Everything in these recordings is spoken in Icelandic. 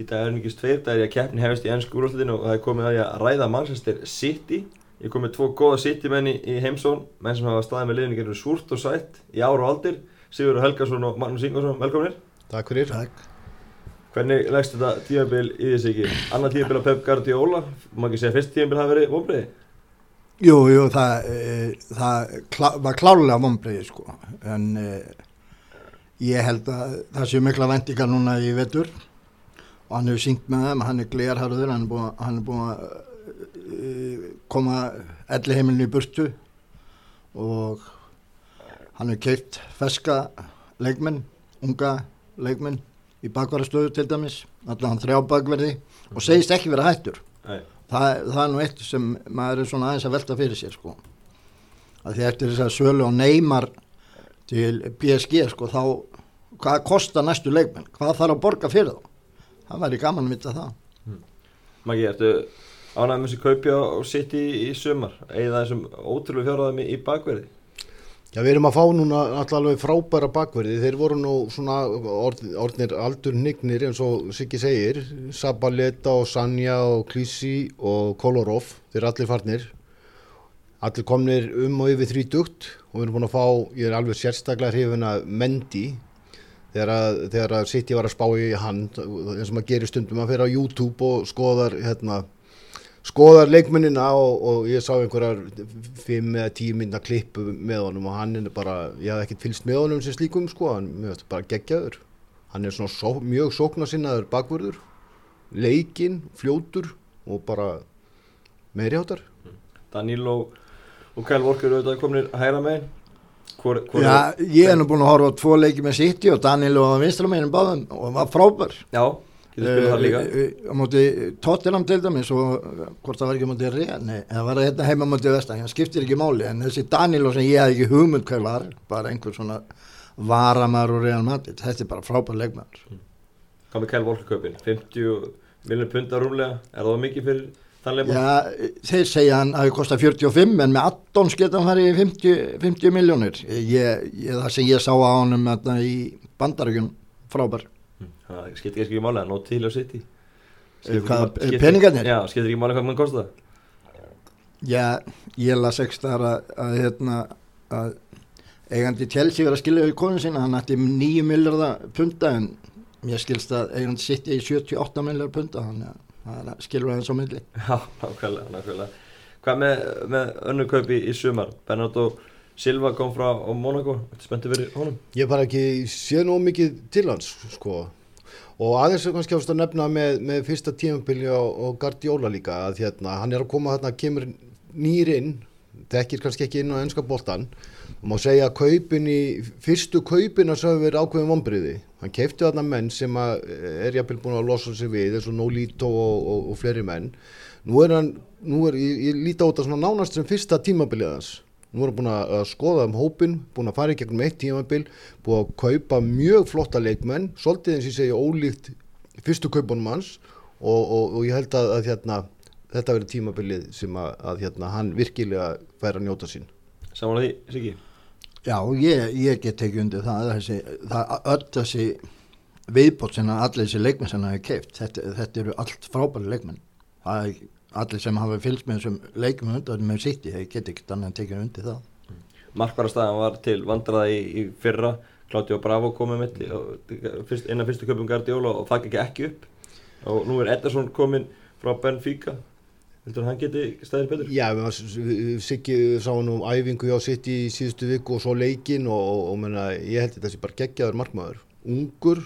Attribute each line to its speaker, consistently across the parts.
Speaker 1: Í dag er mikið tveir dagir að keppni hefist í ennsku úrlutinu og það er komið að ég að ræða Manchester City. Ég kom með tvo góða City-menni í heimsón, menn sem hafa staðið með liðinu gerður súrt og sætt í ár og aldir. Sigurður Helgarsson og Magnús Ingvarsson, velkominir.
Speaker 2: Takk fyrir.
Speaker 3: Takk.
Speaker 1: Hvernig leggst þetta tímabil í þessi ekki? Annað tímabil á Pep Guardiola, má ekki segja fyrst tímabil hafi verið vonbreiði?
Speaker 3: Jú, jú, það, e, það klá, var klálega vonbreiði sko, en e, ég held að það séu mikla vendingar núna í vetur og hann hefur syngt með þeim, hann er glerharður, hann er búin, að e, koma elli heimilinu í burtu og hann hefur keitt feska leikmenn, unga leikmenn í bakvarastöðu til dæmis, hann þrjá bakverði og segist ekki vera hættur. Það, það er nú eitt sem maður er svona aðeins að velta fyrir sér sko. Að því eftir þess að sölu og neymar til PSG sko þá, hvað kostar næstu leikmenn? Hvað þarf að borga fyrir þá? Það væri gaman að vita það.
Speaker 1: Maggi, ertu ánægð með þessi kaupi á City í sumar? Eða þessum ótrúlega fjárðaðum í bakverði?
Speaker 2: Já, við erum að fá núna alltaf alveg frábæra bakverði. Þeir voru nú svona orð, orðnir aldur hnignir eins og Siggi segir. Sabaleta og Sanja og Klísi og Kolorov. Þeir er allir farnir. Allir komnir um og yfir þrítugt og við erum búin að fá, ég er alveg sérstaklega hrifin að Mendy þegar að, City var að spá í hann eins og maður gerir stundum að fyrir á YouTube og skoðar hérna skoðar leikmennina og, og ég sá einhverjar 5 eða 10 minna klippu með honum og hann er bara, ég haf ekkert fylst með honum sem slíkum sko, hann er bara geggjaður. Hann er svona só, mjög sóknarsinnaður bakvörður leikinn, fljótur og bara meiri áttar
Speaker 1: Daníl og, Kyle Walker auðvitað kominir hægra megin hvor, hvor
Speaker 3: Já, ég er nú búin að horfa á tvo leiki með City og Daniel og Vinstramegin báðum og hann var frábær.
Speaker 1: Já, getur spilað þar líka
Speaker 3: Eh, eh, á móti Tottenham til dæmis og eh, hvort það var ekki á móti Real nei, það var þetta heima á móti Vestan það skiptir ekki máli en þessi Danilo sem ég hef ekki hugmynd hvað var, bara einhver svona varamar og Real Madrid þetta er bara frábær leikmæður
Speaker 1: Hvað með Kyle Walker kaupin? 50 miljonir punta rúmlega, er það mikið fyrir?
Speaker 3: Já, þeir segja hann að það kostar 45 en með addons geta hann farið í 50, 50 miljónir ég, ég, það sem ég sá á honum þarna í bandaríkjum frábær.
Speaker 1: Það skiptir ekki máli, það er nót til
Speaker 3: hvað,
Speaker 1: ekki- skiptir-
Speaker 3: peningarnir?
Speaker 1: Já, skiptir ekki máli hvað mann kosta
Speaker 3: Já, ég las þar að, að, hérna, að eigandi Chelsea verið að skilja við konun sinna, hann ætti 9 miljardar punta en mér skilst að eigandi sitt í 78 miljardar punta, þannig að það skilur aðeins á milli.
Speaker 1: Já, nákvæmlega, nákvæmlega. Hvað með, með önnu kaupi í sumar? Bernardo Silva kom frá á Monaco, þetta spenntu verið honum?
Speaker 2: Ég bara ekki sé nú mikið til hans sko. Og aðeins er kannski ást að nefna með, með fyrsta tímabili og, og Guardiola líka að hérna, hann er að koma þarna, kemur nýr inn þekkir kannski ekki inn á ennska boltan og má segja að kaupin í fyrstu kaupina sem hefur verið ákveðin vombriði hann keipti þarna menn sem að er jafnvel búin að losa sig við eins og Nolito og, og, og fleiri menn. Nú er hann, nú er, ég, ég líti á þetta svona nánast sem fyrsta tímabilið hans. Nú er hann búin að að skoða um hópin búin að fara í gegnum eitt tímabil búin að kaupa mjög flotta leikmenn svolítið eins og ég segja ólíkt fyrstu kaupunum hans. Og, og ég held að, að hérna, þetta verður tímabilið sem að, að hérna, hann virkilega fær að njóta sín.
Speaker 1: Samanlega því, Siggi?
Speaker 3: Já, ég, ég get tekið undir það, þessi, það öll þessi viðbót sem að allir þessi leikmenn sem það hefur keift, þetta, þetta eru allt frábæri leikmenn. Það er allir sem hafa fylgst með þessum leikmenn undan með sitt þeir get ekki annað en tekið undir það.
Speaker 1: Markvarastæðan var til vandraða í, í fyrra. Claudio Bravo komið mitt og fyrst, innan fyrstu kaupum Guardiola og það ekki ekki upp. Og nú er Ederson komin frá Benfica Vildur hann geti stæðir betur?
Speaker 2: Já, Siggi sá nú æfingu hjá sitt í síðustu viku og svo leikin og, og, og menna, ég held þetta sé bara geggjaður markmaður. Ungur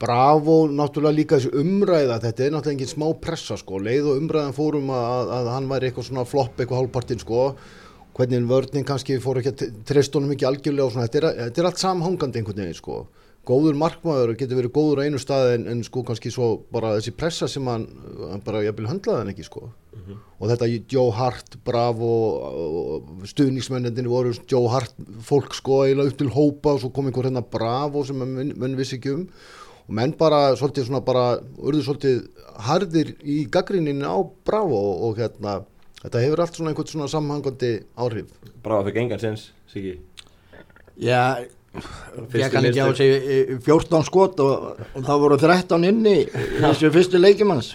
Speaker 2: Bravo, náttúrulega líka þessi umræða, þetta er náttúrulega engin smá pressa sko, leið og umræðan fórum að, að hann væri eitthvað svona flopp eitthvað hálfpartinn sko, hvernig vörnin kannski fór ekki að treysta honum ekki algjörlega og svona, þetta er, þetta er allt samhangandi einhvern veginn sko, góður markmaður getur verið góður á einu stað en, en sko kannski svo bara þessi pressa sem hann, hann bara jafnvel höndlaði hann ekki sko. Og þetta Joe Hart, Bravo stuðningsmennendin voru Joe Hart fólk sko eiginlega upp til hópa og svo kom einhver hérna Bravo sem menn, menn vissi ekki um. Og menn bara svolítið svona bara urðu svolítið harðir í gaggrinnin á Bravo og, og hérna þetta hefur allt svona einhvern svona samhangandi áhrif.
Speaker 1: Bravo fekk engan sens, Siggi.
Speaker 3: Já, fekk hann ekki á sig eh, 14 skot og, og það voru 13 inni í þessu fyrstu leikimanns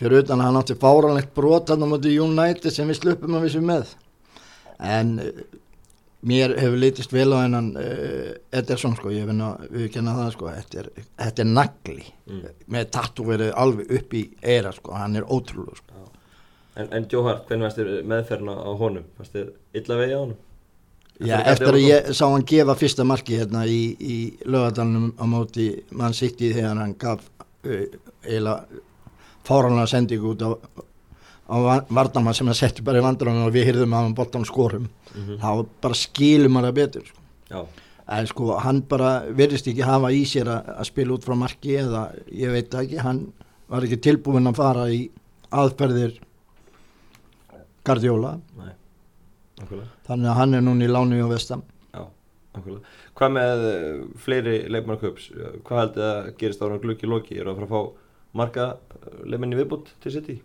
Speaker 3: fyrir utan að hann átti fáranlegt brot hann á móti United sem við sluppum að vissu með. En eh, mér hefur litist vel á hennan Ederson sko, ég finn að við kenna það sko, þetta er, þetta er nagli.
Speaker 1: Mm.
Speaker 3: með tattu verið alveg upp í eira sko, hann er ótrúlega sko.
Speaker 1: En, en Jóhar, hvernig varst þér meðferðina á honum? Varst þér illa vegi á honum?
Speaker 3: Já, eftir að ég sá hann gefa fyrsta marki hérna í, í lögadalunum á móti mann sitt í þegar hann gaf uh, eiginlega fáranlega sendingu út á, á vardamann sem hann setti bara í vandrann og við hyrðum að hann boltan skorum
Speaker 1: Mm
Speaker 3: þá bara skilum hann það betur sko. En sko hann bara verðist ekki hafa í sér að, að spila út frá marki eða ég veit ekki, hann var ekki tilbúin að fara í aðferðir Guardiola
Speaker 1: nei.
Speaker 3: Þannig að hann er núna í láni á vestam
Speaker 1: Já, okkurlega. Hvað með uh, fleiri leikmannköps? Hvað heldur það að gerist ára glukki loki? Er það að fara að fá marga leikmenni viðbútt til sitt í?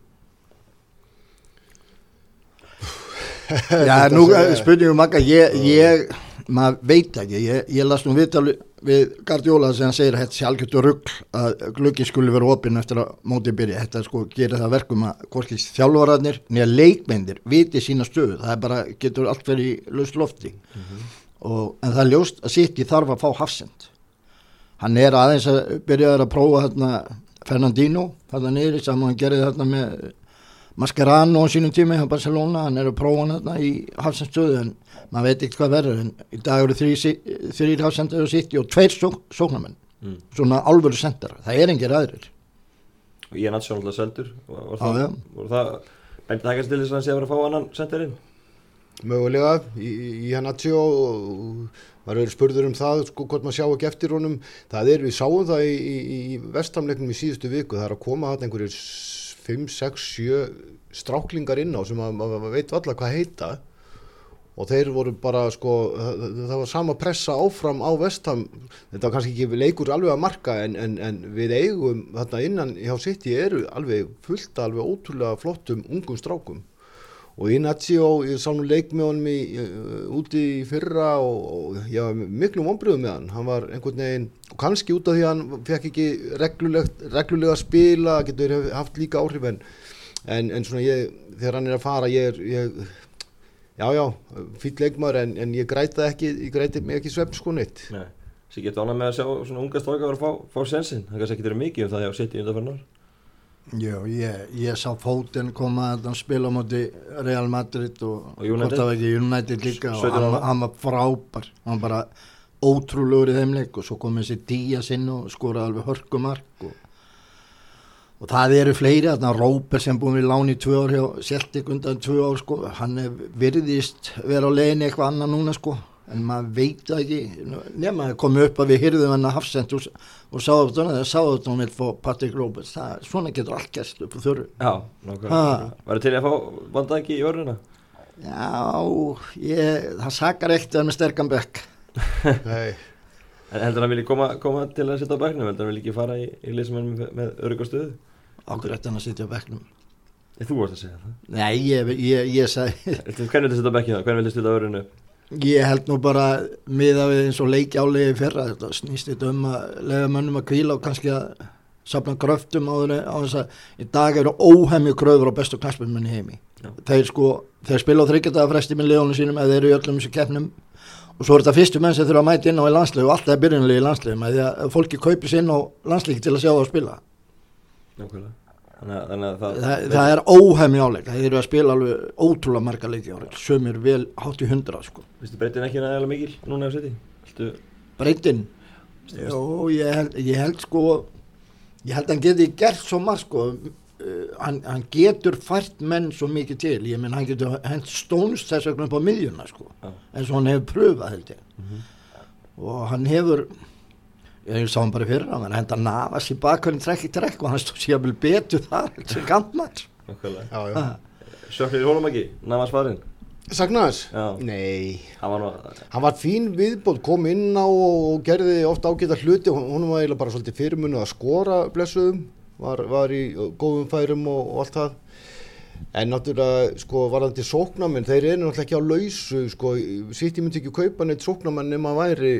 Speaker 3: Já, nú spurningum makka, ég, ég, maður veit ekki, ég, ég las nú viðtal við Guardiola sem segir að þetta sé algjört og rugg að gluggi skuli vera opinn eftir að mótið byrja, þetta sko gerir það verkum að hvorki þjálfararnir nýja leikmyndir viti sína stöðu, það er bara, getur allt verið í laust lofti. Og, en það er ljóst að í þarf að fá hafsend. Hann er aðeins að byrja að prófa þarna Fernandino, þarna niður sem hann gerði þarna með Mascherano á sínum tími á Barcelona, hann er að prófa hann þarna í hafsendstöðu en maður veit ekki hvað verður en í dag eru þrý- þrír hafsendur og sitt og tveir sók, sóknarmenn
Speaker 1: Mm.
Speaker 3: svona alvöru sendar, það er engir aðrir
Speaker 1: Og ég er náttúrulega seldur. Var, var
Speaker 3: Já,
Speaker 1: það. Var það, bendi það ekki til þess að hann sé að vera að fá annan senderinn?
Speaker 2: mögulega í, í hann að sjó maður eru spurður um það sko hvort maður sjá ekki eftir honum það er, við sáum það í, í, í vestamleiknum í síðustu viku, það er að koma hann einhverjir 5, 6, 7 stráklingar inn á sem að maður veit valla hvað heita. Og þeir voru bara sko það, var sama pressa áfram á vestam þetta var kannski ekki leikur alveg að marka en, en, en við eigum þarna innan hjá City eru alveg fullt alveg ótrúlega flottum ungum strákum og Inacio, ég sá nú leik með honum í, úti í fyrra og, og ég var miklu vonbröðu með hann hann var einhvern veginn, og kannski út af því að hann fekk ekki reglulega að spila, getur haft líka áhrif en, en, en svona ég þegar hann er að fara, ég er ég, já já, fýll leikmaður en, en ég græta ekki, ég græti mig ekki svepp sko neitt
Speaker 1: Nei. Sér getur ánað með að sjá svona unga stráka að að fá, fá sensinn. Það kannski ekki verið mikið um það hjá sitt í undanferðnar.
Speaker 3: Já, ég, ég sá fótinn koma að spila á móti Real Madrid og,
Speaker 1: Og United.
Speaker 3: ekki United líka. Og
Speaker 1: 17
Speaker 3: hann, hann var frábær. Hann var bara ótrúlegur í þeim leik og svo kom þessi Díaz inn og skoraði alveg hörkumark og, og það eru fleiri þarna. Róper sem búin við láni í tvö ár hjá Celtic undan tvö ár sko hann er virðist vera á leiðinni eitthvað annað núna sko en maður veit það ekki nema að koma upp að við hyrðum hann að hafsend og, og sáðu þetta það sáðu þetta hún vil fá Patrick Roberts það, svona getur allt gæst upp á þörru
Speaker 1: Já, nákvæmlega.
Speaker 3: Ha.
Speaker 1: Var til í að fá vandagi í örðuna?
Speaker 3: já, ég, það sakar ekkert að vera með sterkan bekk
Speaker 2: Nei,
Speaker 1: En heldur hann vilji koma, koma til að setja á bæknum? Heldur hann vilji ekki fara í, í liðsum með, með örygg og stöðu?
Speaker 3: okkur eftir hann að sitja á bekknum
Speaker 1: Þú vorst að segja það.
Speaker 3: nei, ég, ég, ég sagði
Speaker 1: Hvernig viltu
Speaker 3: Ég held nú bara miða við eins og leiki álegi fyrra þetta snýst þetta um að lega mönnum að kvíla og kannski að safna gröftum á þess að í dag eru óhemju kröfur á bestu knastbyrmunni heimi
Speaker 1: Já.
Speaker 3: þeir sko, þeir spila á þryggjadaða fresti með liðunum sínum eða þeir eru í öllum þessu keppnum og svo er þetta fyrstu menn sem þurfa að mæta inn á í landslegu og alltaf er byrjunlega í landslegum að því að fólki kaupir sér inn á landslegi til að sjá það að spila
Speaker 1: Nákvæmlega. Þannig að, þannig að það...
Speaker 3: það, það er áleik þeir eru að spila alveg ótrúlega marga leiki áleik sömur vel hátt í hundra sko.
Speaker 1: Vistu breytin ekki nægilega mikil núna á seti? Viltu...
Speaker 3: breytin Jó, ég held, ég held sko ég held að hann geti gert svo margt sko. Uh, hann, hann getur fært menn svo mikið til. Ég menn hann getur hent stónst þess vegna upp á miðjuna sko.
Speaker 1: Já.
Speaker 3: eins og hann hefur pröfað held ég. Og hann hefur ég sá hann bara fyrir hann hann henda nafas í bakhverjum trekk í trekk og hann stóð sér að betur þar sem
Speaker 2: já.
Speaker 1: Sjöknir í hólum ekki? Nafas farinn?
Speaker 2: Sagnaðis?
Speaker 1: Já.
Speaker 2: Nei,
Speaker 1: Það var nú...
Speaker 2: hann var fín viðbót, kom inn á og gerði ofta ágæta hluti, hún var eiginlega bara svolítið fyrirmunni að skora blessuðum, var, var í góðum færum og, og allt það. En náttúrulega, sko, varðandi sóknamenn, þeir eru náttúrulega ekki á lausu, sko, sitt ég myndi ekki kaupa neitt sóknamenn nema væri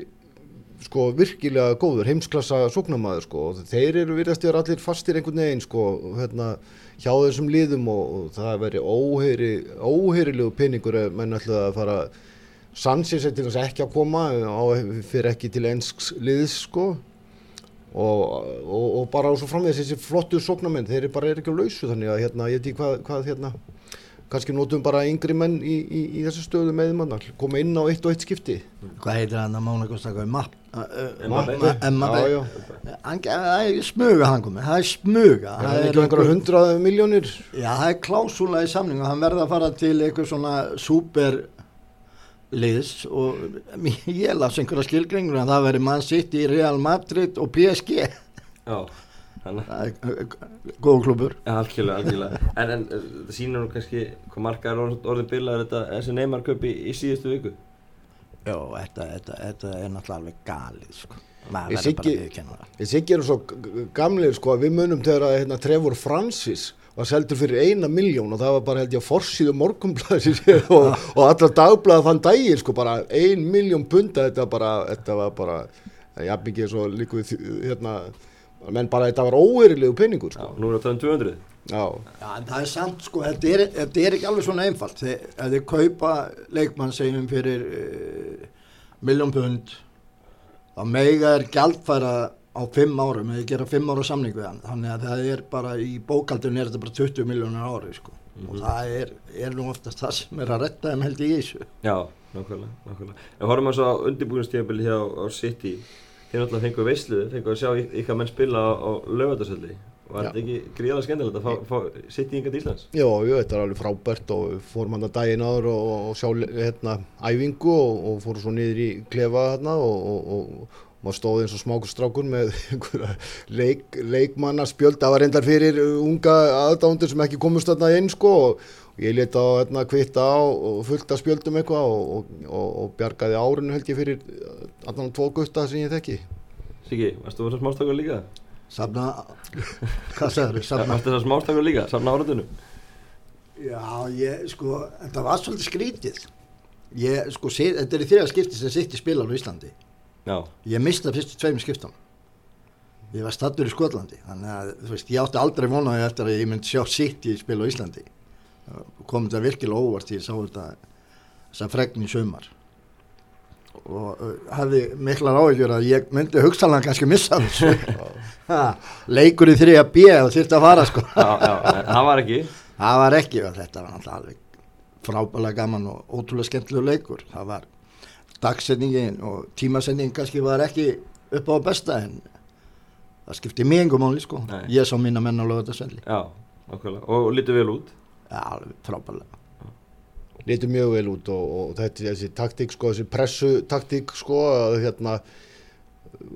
Speaker 2: sko virkilega góður, heimsklassa sóknamaður sko. Og þeir eru virðast að vera allir fastir einhvern veginn sko hérna hjá þessum liðum og, og það veri óheyri, óheyrilegu peningur ef menn ætlaði að fara Sanchez er til þess ekki að koma á, fyrir ekki til ensks liðs sko. Og, og, og bara og svo framvegis þessi flottu sóknamenn þeir eru bara er ekki á lausu þannig að hérna ég veit ekki hvað, hvað hérna kannski notum bara yngri menn í, í, í þessu stöðu með mann koma inn á eitt og eitt skipti.
Speaker 3: Hvað heitir hann að Mána
Speaker 2: já.
Speaker 3: Hann- Það er smuga hann komið, það er smuga.
Speaker 2: Það er ekki einhverja hundrað miljónir
Speaker 3: Já, það er klásúla í samningu, hann verða að fara til eitthvað svona superliðs og ég las einhverja skilgringur að það veri mann sitt í Real Madrid og PSG,
Speaker 1: Já, þannig
Speaker 3: það er uh, góð klubur.
Speaker 1: Algjörlega, algjörlega. En, en uh, það sýnir nú kannski hvað margar orð, orðin bilaður þetta þessi Neymar köpi í, í síðustu viku.
Speaker 3: Já, þetta, þetta, þetta er náttúrulega alveg galið, sko.
Speaker 2: Ég
Speaker 3: Maður verður bara að viðurkenna það.
Speaker 2: Ég sikki eru svo gamlir sko að við munum þegar að hérna, Trevor Francis var seldur fyrir eina miljón og það var bara held ég að forsýðu morgumblæðis og, og allar dagblæða þann daginn sko bara ein miljón punta þetta, bara, þetta var bara já mikið svo líku við þ- hérna menn bara þetta var óerilegu penningur
Speaker 1: Já,
Speaker 2: sko
Speaker 1: nú er það um 200.
Speaker 2: já,
Speaker 3: Já, en það er samt, sko, þetta er, þetta er ekki alveg svona einfalt. Þeir, ef þið kaupa leikmann segjum fyrir uh, miljón pund, þá mega er gjaldfæra á fimm árum, eða gera fimm ára samning við hann. Þannig að það er bara, í bókaldun er þetta bara 20 miljónir ári, sko. Og það er, er nú oftast það sem er að retta þeim held í þessu.
Speaker 1: Já, nákvæmlega, nákvæmlega. En horfum að svo á undirbúinustíðabili hjá á City. Þið náttúrulega fengu veisluðu, fengu að sjá ykkar menn spila á, á lögatarsöldi. Var þetta ekki gríðalega skemmtilegt að fá, fá City yngar til Íslands?
Speaker 2: já, jú, þetta er alveg frábært og fórum hann að daginn áður og, og sjá hérna æfingu og, og fórum svo niður í klefa hérna og, og, maður stóði eins og smákur strákur með leik, leikmannaspjöld, það var reyndar fyrir unga aðdándur sem ekki komust þarna inn sko og ég leta á hérna kvitta á og fullt að spjöldum eitthvað og, og, og, og bjargaði árinu held ég fyrir allan tvo gutta sem ég þekki.
Speaker 1: Siggi, varstu þessar smástakur líka?
Speaker 3: Safna, hvað sagður þau?
Speaker 1: Varstu þessar smástakur líka, safna áratunum?
Speaker 3: Já, ég, sko, þetta var svolítið skrítið. Ég, sko, sé, þetta er í þriða skipti sem City spilar á Íslandi.
Speaker 1: Já,
Speaker 3: Ég mista fyrstu tveim skiptum. Ég var stattur í Skotlandi, þannig að, þú veist, ég átti aldrei vonaði eftir að ég myndi sjá City spila á Íslandi. Kom þetta virkilega óvart, ég sá þetta, þessa fregn í sumar. Og hafði miklar áhyggjur að ég myndi hugsaðlega kannski missa þessu. Leikur í þriða B og þurfti að fara, sko.
Speaker 1: já, já, það var ekki.
Speaker 3: Það var ekki og þetta var náttúrulega alveg frábælega gaman og ótrúlega skemmtilega leikur. Það var dagsetningin og tímasendingin kannski var ekki upp á besta en það skipti mig engum máli sko.
Speaker 1: Nei.
Speaker 3: Ég sá mína menn á lögataselli.
Speaker 1: Já, nákvæmlega. Og, og lítið vel út.
Speaker 3: Alveg frábælega.
Speaker 2: litur mjög vel út og, og þetta, þessi taktík sko, þessi pressu taktík sko, hérna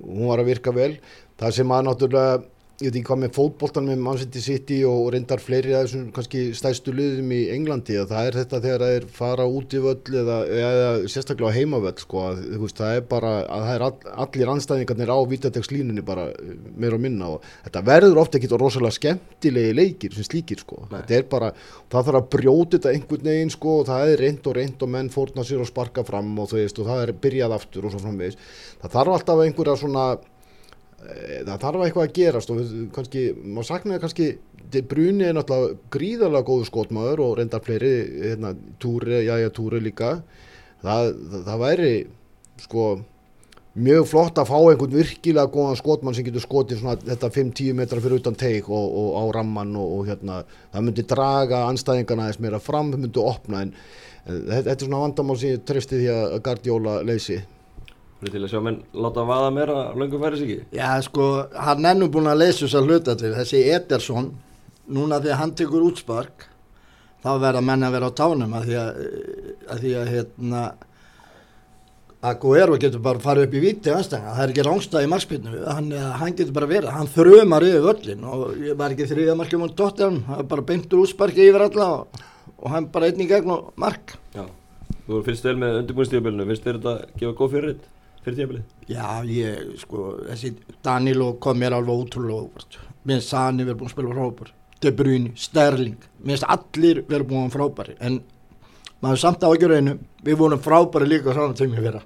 Speaker 2: hún var að virka vel það sem að náttúrulega ég veit ekki hvað með fótboltan með Man City City og reyndar fleiri af þessum kannski stæstu liðum í Englandi að það er þetta þegar það er fara út í völl eða, eða sérstaklega heimavöll sko, að, veist, það er bara að það er all, allir anstæðingarnir á vítatekslínunni bara eh, meira og minna og þetta verður ofta ekki rosalega skemmtilegi leikir sem slíkir sko,
Speaker 1: Nei.
Speaker 2: þetta er bara það þarf að brjóta þetta einhvern veginn sko og það er reynd og reynd og menn fórna sér og sparka fram og veist og það er byrjað aftur og svo framvegis það þarf alltaf einhverja svona það þarf eitthvað að gerast og kannski, maður saknaði kannski De Bruyne er náttúrulega gríðarlega góðu skotmaður og reyndar fleiri hérna, Túri, jæja Túri líka. Það, það, það væri sko mjög flott að fá einhvern virkilega góðan skotmann sem getur skotið svona þetta 5-10 metra fyrir utan teik og, og á ramman og, og hérna það myndi draga anstæðingarna aðeins meira fram, myndi opna en, en þetta, þetta er svona vandamál sem ég trefsti því að Guardiola leysi
Speaker 1: Það er til að sjá menn láta vaða meira löngum færi sig
Speaker 3: Já, sko, hann er nú búin að leysa þess að hluta til. Þessi Ederson, núna að hann tekur útspark, þá verða menn að vera á tánum að því að, að, því að hérna, Aguero getur bara farið upp í viti anstæðinga, það. Er ekki rángstæði í markspilnu, hann, hann getur bara verið, hann þrumar yfir völlin og ég var ekki markjum á Tottenham, það er bara beintur útsparki yfir alla og, og hann bara einn í gegn og mark.
Speaker 1: Já, þú finnst vel með undirbúinstíðabilinu, finnst þér þetta gefa góð fyrir þetta, fyrir tíðabilið?
Speaker 3: Já, ég, sko, þessi Danilo kom mér alveg ótrúlega óvart. Mér finnst Sani verið búin að spila frábær, De Bruyne, Sterling, mér finnst allir verið búin frábæri, en maður samt á ekki reynu, við vorum frábæri líka á saman tími vera.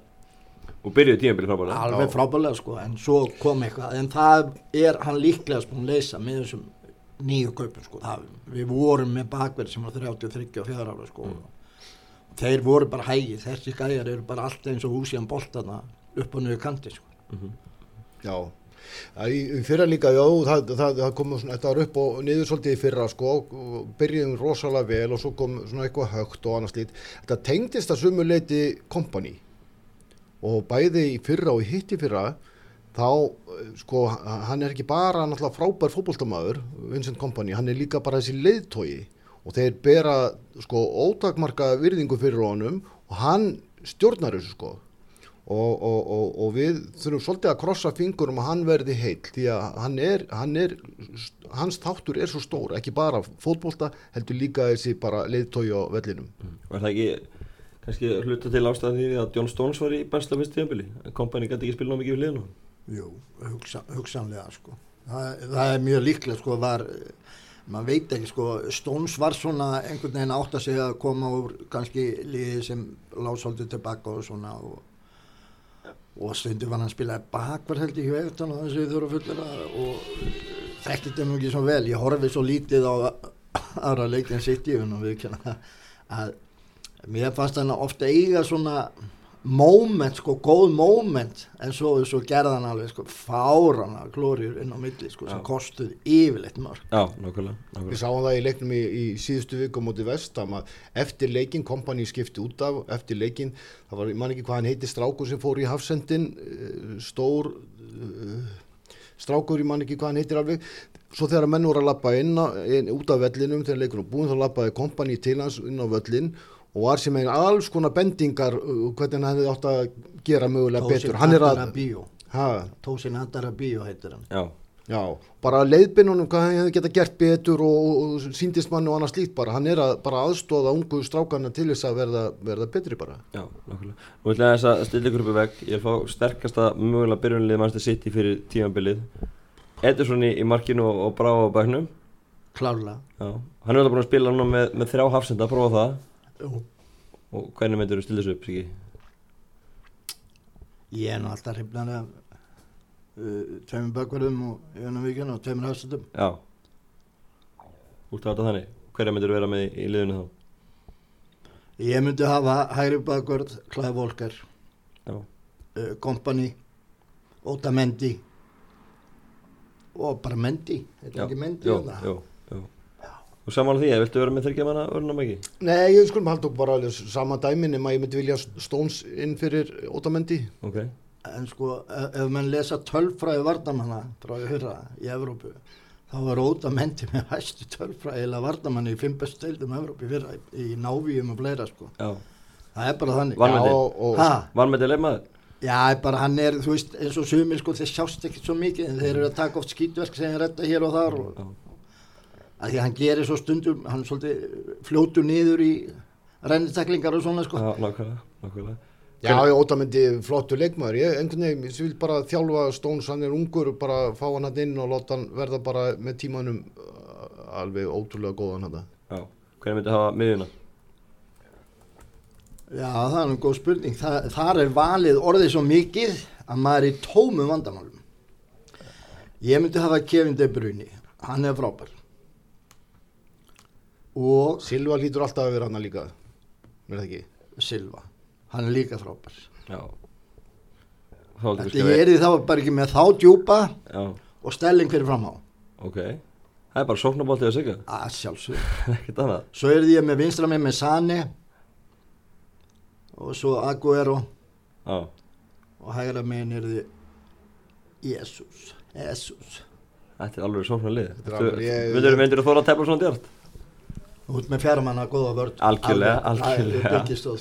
Speaker 1: og byrjuði tímabili frábælega
Speaker 3: alveg frábælega sko en svo kom eitthvað. En það er hann líklegast búin að leysa með þessum nýju kaupum sko. Það, við vorum með bakverð sem var 33 og 4 ára sko. Þeir voru bara hægir, þessi gæjar eru bara alltaf eins og húsíðan boltana upp og niður kanti sko.
Speaker 2: Já, Það í, í fyrra líka, já, það, það, það kom svona, þetta var upp og niður svolítið í fyrra sko, og byrjuðum rosalega vel og svo kom svona eitthvað högt og annars lít. Þetta tengdist að sumu leiti kompani og bæði í fyrra og í hitt í fyrra þá, sko, hann er ekki bara náttúrulega frábær fótboltamaður, Vincent Kompani, hann er líka bara þessi leiðtói og þeir bera, sko, ótakmarka virðingu fyrir honum og hann stjórnar þessu, sko og, og, og, og við þurfum svolítið að krossa fingurum að hann verði heill því að hann er, hann er hans þáttur er svo stór, ekki bara fótbolta, heldur líka þessi bara leiðtói á vellinum.
Speaker 1: Var það ekki kannski hluta til ástæðan því að John Stones var í besta fyrst tíðanbili kompani gæti ekki spila ná mikið við liðinu.
Speaker 3: Jú, hugsa, hugsanlega sko. það, það er mjög líklega sko, var, maður veit ekki sko, Stones var svona einhvern veginn átt að segja að koma úr kannski liði sem lásóldi tilbaka og svona og, og stundu var hann að spila ég hjá Evertón og þessu þurfa fullera og þekkti þetta mjög ekki svo vel. Ég horfi svo lítið á aðra leikin sitt í hún og við kynna að mér fannst hann ofta eiga svona moment, sko, góð moment en svo, svo gerða hann alveg sko, fárana glóriur inn á milli sko, sem kostuð yfirleitt mörg
Speaker 1: Já, nákvæmlega,
Speaker 2: Við
Speaker 1: nákvæmlega.
Speaker 2: sáum það í leiknum í, í síðustu viku á móti vestam að eftir leikin kompani skipti út af, eftir leikin það var, ég man ekki hvað hann heiti strákur sem fór í hafsendin eh, stór uh, strákur, ég man ekki hvað hann heitir alveg. Svo þegar menn voru að lappa inn, inn út af vellinum þegar leikunum búin þá lappaði kompani til hans inn á völlin og var sem einn alls konar bendingar uh, hvernig hann hefði átt að gera mögulega betur hann er að,
Speaker 3: Bíó
Speaker 2: ha,
Speaker 3: Tósin Andara Bíó heitir hann
Speaker 1: Já,
Speaker 2: Já, bara leiðbynunum hvað hann hefði geta gert betur og, og síndist manni og annað slíkt bara, hann er að bara aðstóða ungu strákarna til þess að verða, verða betri bara.
Speaker 1: já, nákvæmlega. Nú ætla ég þess að stilla í vegg. Ég fá sterkasta mögulega byrjunlið Manchester City fyrir tímanbilið. Ederson í, í markinu og, og Bravo á bæknum.
Speaker 3: klárlega
Speaker 1: Já. Hann er alltaf búin að spila núna með, með þrjá hafsenda, prófa það.
Speaker 3: Jú.
Speaker 1: Og hvernig myndir þú stilla þessu upp,
Speaker 3: ég er nú alltaf hrifnar af uh, tveimur bakverðum og einu vikinu og tveimur hafsendum
Speaker 1: Já. Út af þannig. Hvernig myndir þú vera með í, í liðinu þá?
Speaker 3: ég myndi hafa hægri bakverð Walker
Speaker 1: Já.
Speaker 3: uh, Company Óta Mendi og bara Mendi þetta er ekki Mendi
Speaker 1: Jú,
Speaker 3: hérna?
Speaker 1: Og saman því, viltu vera með þryggja manna örnum ekki?
Speaker 2: Nei, ég skulum halda okkur bara sama dæmin nema ég myndi vilja Stones inn fyrir Ótamendi.
Speaker 1: Ok.
Speaker 3: en sko ef, ef mann lesa tölfræði vardamanna frá í hyrra í Evrópu þá var Óta Mendi með hæstu tölfræðilega vardamanni í fimm bestu deildum Evrópu í fyrra í, návíum og fleira sko
Speaker 1: Já.
Speaker 3: það er bara þannig
Speaker 1: Vanmetinn.
Speaker 2: Já, og, og,
Speaker 3: ha,
Speaker 1: Var með til leifmaður?
Speaker 3: Já, bara hann er, þú veist, eins og sumir sko, þeir sjást ekkert svo mikið en þeir eru að taka oft skýtverk sem þeir redda hér og þar og
Speaker 1: Já.
Speaker 3: Að því að hann gerir svo stundum, hann er svolítið fljótur niður í renniteklingar og svona sko.
Speaker 1: Já, nákvæmlega, nákvæmlega.
Speaker 2: Já, ég Ótamendi flottur leikmaður. Ég einhvern veginn, ég vil bara þjálfa Stones, hann er ungur, bara fá hann hann inn og láta hann verða bara með tímanum uh, alveg ótrúlega góðan hann.
Speaker 1: Já. Hvernig myndi hafa miðjuna?
Speaker 3: Já, það er nú góð spurning. Þa, þar er valið orðið svo mikið að maður er í tómum vandamálum. Ég myndi hafa Kevin De Bruyne, hann er frábær. Og
Speaker 2: Silva lítur alltaf að vera hann líka, er það ekki?
Speaker 3: Silva, hann er líka frábær.
Speaker 1: Já.
Speaker 3: Ég er því þá bara ekki með þá djúpa
Speaker 1: Já,
Speaker 3: og stelling fyrir fram á.
Speaker 1: ok. Það er bara sóknabóltið að sigga.
Speaker 3: Að sjálfsög.
Speaker 1: Ekkert annað.
Speaker 3: Svo er því ég með vinstra með með Sane og svo Aguero
Speaker 1: Já.
Speaker 3: og hægra megin er því Jesus, Jesus.
Speaker 1: Þetta er alveg sóknarlið.
Speaker 2: Er ég-
Speaker 1: Myndir myndir þú þóra að tefla svona djart?
Speaker 3: Út með fjármanna góða vörd.
Speaker 1: Algjörlega,
Speaker 3: það
Speaker 1: algjörlega.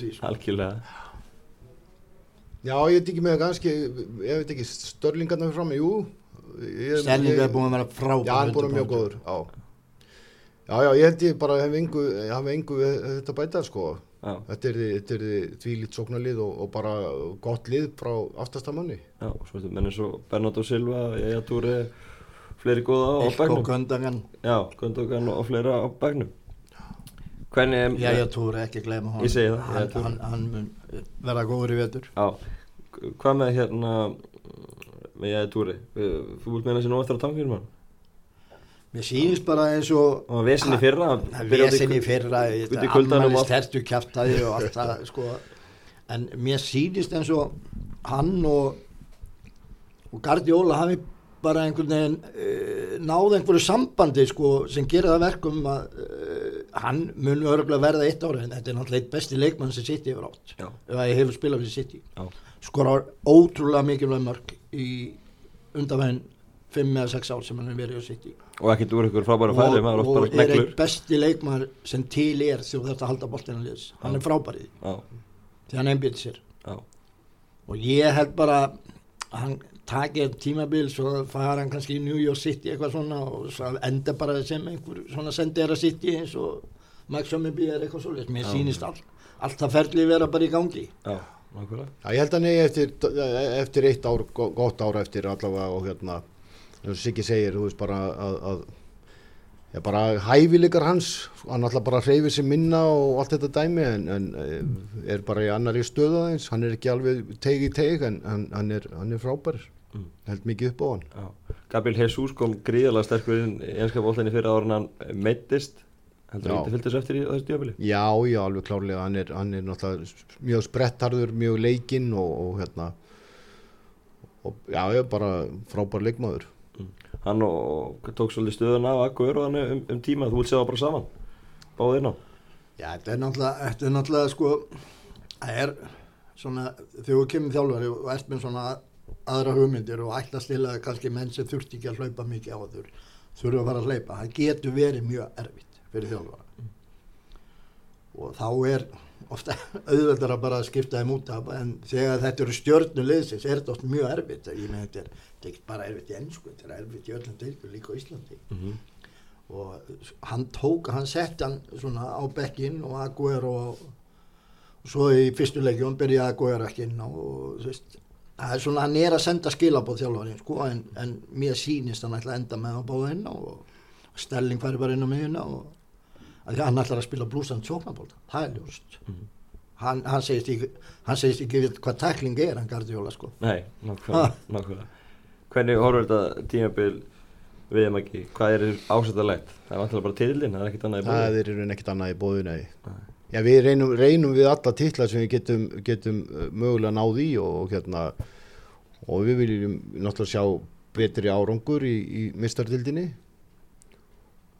Speaker 3: því. Sko.
Speaker 1: Algjörlega.
Speaker 2: Já, ég veit ekki með kannski, ég veit ekki, störlingarna fyrir fram, jú. ég-
Speaker 3: er búin að vera frábær.
Speaker 2: Já, hann er búin að mjög góður, já. Já, já, ég held ég bara hef engu, hef engu við þetta að bæta, sko.
Speaker 1: Já.
Speaker 2: Þetta er, því- því þvílít sóknarlið og, og bara gott lið frá aftastamanni.
Speaker 1: Já, svo veitum, menn eins og Bernardo Silva, Jæja Túri, fleiri góða á bæknum.
Speaker 3: Göndangan.
Speaker 1: Já, Gundogan og fleira á bæknum. Hvernig,
Speaker 3: Já, ég tóri ekki að gleyma hann.
Speaker 1: Ég segi það,
Speaker 3: Hann, hann, hann mun verða góður í vetur.
Speaker 1: Já, hvað með hérna með ég túri þú vilt meina þessi nú eftir að tanga fyrir mann
Speaker 3: Mér sýnist bara eins og
Speaker 1: og vesinni fyrra
Speaker 3: vesinni fyrra,
Speaker 1: og
Speaker 3: ammælist
Speaker 1: allt.
Speaker 3: hertu kjaftaði og allt það, sko. En mér sýnist eins og hann og, og Guardiola hafi bara einhvern veginn uh, náð einhverju sambandi, sko, sem gera það verkum að uh, hann mun örgulega verða eitt ára, en þetta er náttúrulega eitt besti leikmann sem City hefur átt. Að ég hefur spilað fyrir City. Skorar ótrúlega mikilvæg mörg í undanveginn 5 eða 6 ár sem hann hefur verið á City.
Speaker 1: Og ekkert úr ykkur frábæra færi
Speaker 3: og, og er
Speaker 1: smeglur
Speaker 3: besti leikmar sem til er þegar þú þarfst að halda boltina liðs. Hann er frábærið því. Hann einbýr sér.
Speaker 1: Já,
Speaker 3: og ég held bara að hann takir tímabil svo fara hann kannski í New York City eitthvað svona og svo enda bara sem einhver svona sendera City eins og Max Summerby er eitthvað svolítið mér sýnist allt, allt það ferli vera bara í gangi.
Speaker 1: Já, nákvæmlega.
Speaker 2: Já, ég held að negi eftir, eftir eitt ár, go- gott ár eftir allavega og hérna, eins og Siggi segir, þú veist bara að, að já, bara hæfileikar hans, hann alltaf bara hreyfir sér minna og allt þetta dæmi en, en eh, er bara í annari stöðu aðeins, hann er ekki alveg teig í teig en hann, hann, er, hann er frábær,
Speaker 1: Mm.
Speaker 2: held mikið upp á hann.
Speaker 1: Já. Gabriel Jesus kom gríðalega sterkur inn í ennska bóltinni fyrir áður en hann meittist heldur að þetta fylgdi þessu eftir í þessu djöfili
Speaker 2: Já, já, alveg klárlega, hann er, hann er náttúrulega mjög sprettarður, mjög leikinn og, og hérna, og já, já, bara frábær leikmaður.
Speaker 1: hann og, tók svolítið stöðuna af Akkur og hann um, um tíma, þú vilt segja það bara saman báðið inn á
Speaker 3: Já, þetta er náttúrulega, þetta er náttúrulega sko, það er svona, þegar þú kemur þjálfari og ert með svona aðra hugmyndir og ætlast til að kannski menn sem þurft ekki að hlaupa mikið á þur, þurfa að fara að hlaupa, það getur verið mjög erfitt fyrir þjálfara. Og þá er ofta auðveldar að bara skipta þeim út af, en þegar þetta eru stjörnu liðsins er þetta oft mjög erfitt, ég með þetta er, þetta er ekki bara erfitt í ennsku, þetta er erfitt í öllum deildur líka á Íslandi
Speaker 1: mm -hmm.
Speaker 3: og hann tók, hann sett hann svona á bekkin og Aguero og, svo í fyrstu leikjum byrjaði Aguero ekki inn og þú veist, það er svona, hann er að senda skilabóð þjálfarinn sko, en, en mér sýnist hann ætla að enda með að bóða inn á og Stelling færi bara inn á og að því að hann ætlar að spila blúsand sjóknabólta, það er ljóst.
Speaker 1: Mhm.
Speaker 3: hann, hann segist ekki hann segist ekki við hvað tækling er hann Guardiola sko.
Speaker 1: Nei, nákvæmlega, Hvernig horfur þetta tímabil við þeim ekki, hvað er ásættalegt það er vantilega bara titillin, það er ekkert annað í
Speaker 2: Það Já, við reynum, reynum við alla titla sem við getum, getum uh, mögulega náð í og, hérna, og við viljum náttúrulega sjá betri árangur í, í mistardildinni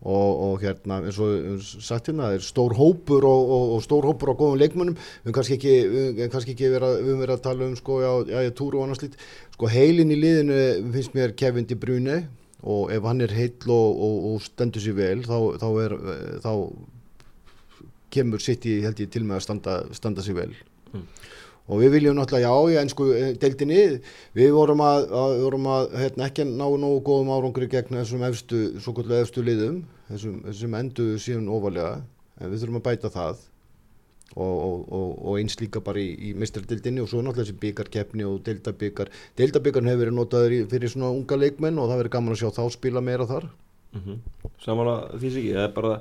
Speaker 2: og, og hérna, eins og sagt hérna, það er stór hópur og, og, stór hópur á góðum leikmönnum, við kannski ekki, við kannski ekki vera, við verið að tala um sko, já, já, túru og annars lít, sko heilin í liðinu finnst mér Kevin De Bruyne og ef hann er og, og stendur sér vel, þá, þá er, eh, þá kemur sitt í held ég til með að standa, standa sig vel.
Speaker 1: Mm.
Speaker 2: og við viljum náttúrulega já í ennsku eh, deildinni við vorum að, að, vorum að hérna, ekki ná nógu góðum árangri gegn þessum efstu, svo kvöldu efstu liðum. Þessum, þessum endu síðan ofalega en við þurfum að bæta það. Og, og, og, og eins líka bara í, í mistradildinni og svo náttúrulega þessi byggarkeppni og deildabyggar deildabyggarn hefur verið notaður í, fyrir svona unga leikmenn og það verið gaman að sjá þá spila meira þar.
Speaker 1: Mm Samanlega því sig, það er bara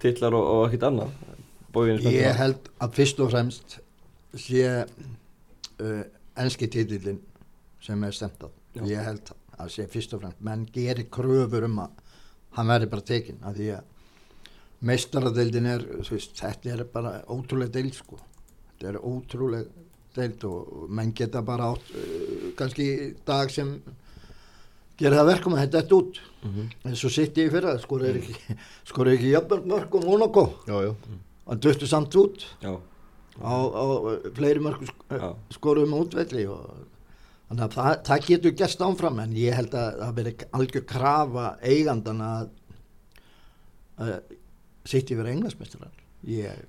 Speaker 1: titlar og, og ekkert annað Bógin
Speaker 3: Ég held að fyrst og fremst sé uh, enski titillin sem er stemt á. Ég held að sé fyrst og fremst, menn gerir kröfur um að hann verði bara tekinn að því að meistaradeildin er, veist, þetta er bara ótrúlega deild sko. Þetta er ótrúlega deild og, menn geta bara átt uh, kannski dag sem gerir það verkum að þetta er út
Speaker 1: mm
Speaker 3: eins og sitt í fyrra, skorur ekki skorur ekki jafnmörg mörg og Monaco
Speaker 2: já, já.
Speaker 3: Og döttu samt út. Á, á fleiri mörgum
Speaker 1: Já.
Speaker 3: skorum útvelli og þannig að það, það getur gerst áfram en ég held að það veri algjör krafa eigandan að, að sitt yfir englansmestrar ég,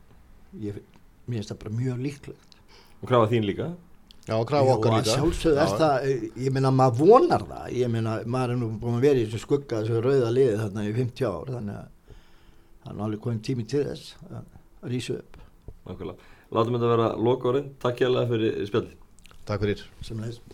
Speaker 3: ég mér finnst það bara mjög líklegt.
Speaker 1: Og krafa þín líka?
Speaker 2: Já, krafa okkar
Speaker 3: og
Speaker 2: líka.
Speaker 3: sjálfsögðu er það ég meina maður vonar það. Ég meina maður er nú búin að vera í þessu skugga þessu rauða liði þarna í 50 ár þannig að það er alveg komin tími til þess. að rísu upp.
Speaker 1: Nákvæmlega. Látum þetta vera loka orðin, takk hérlega fyrir spjallið.
Speaker 2: Takk fyrir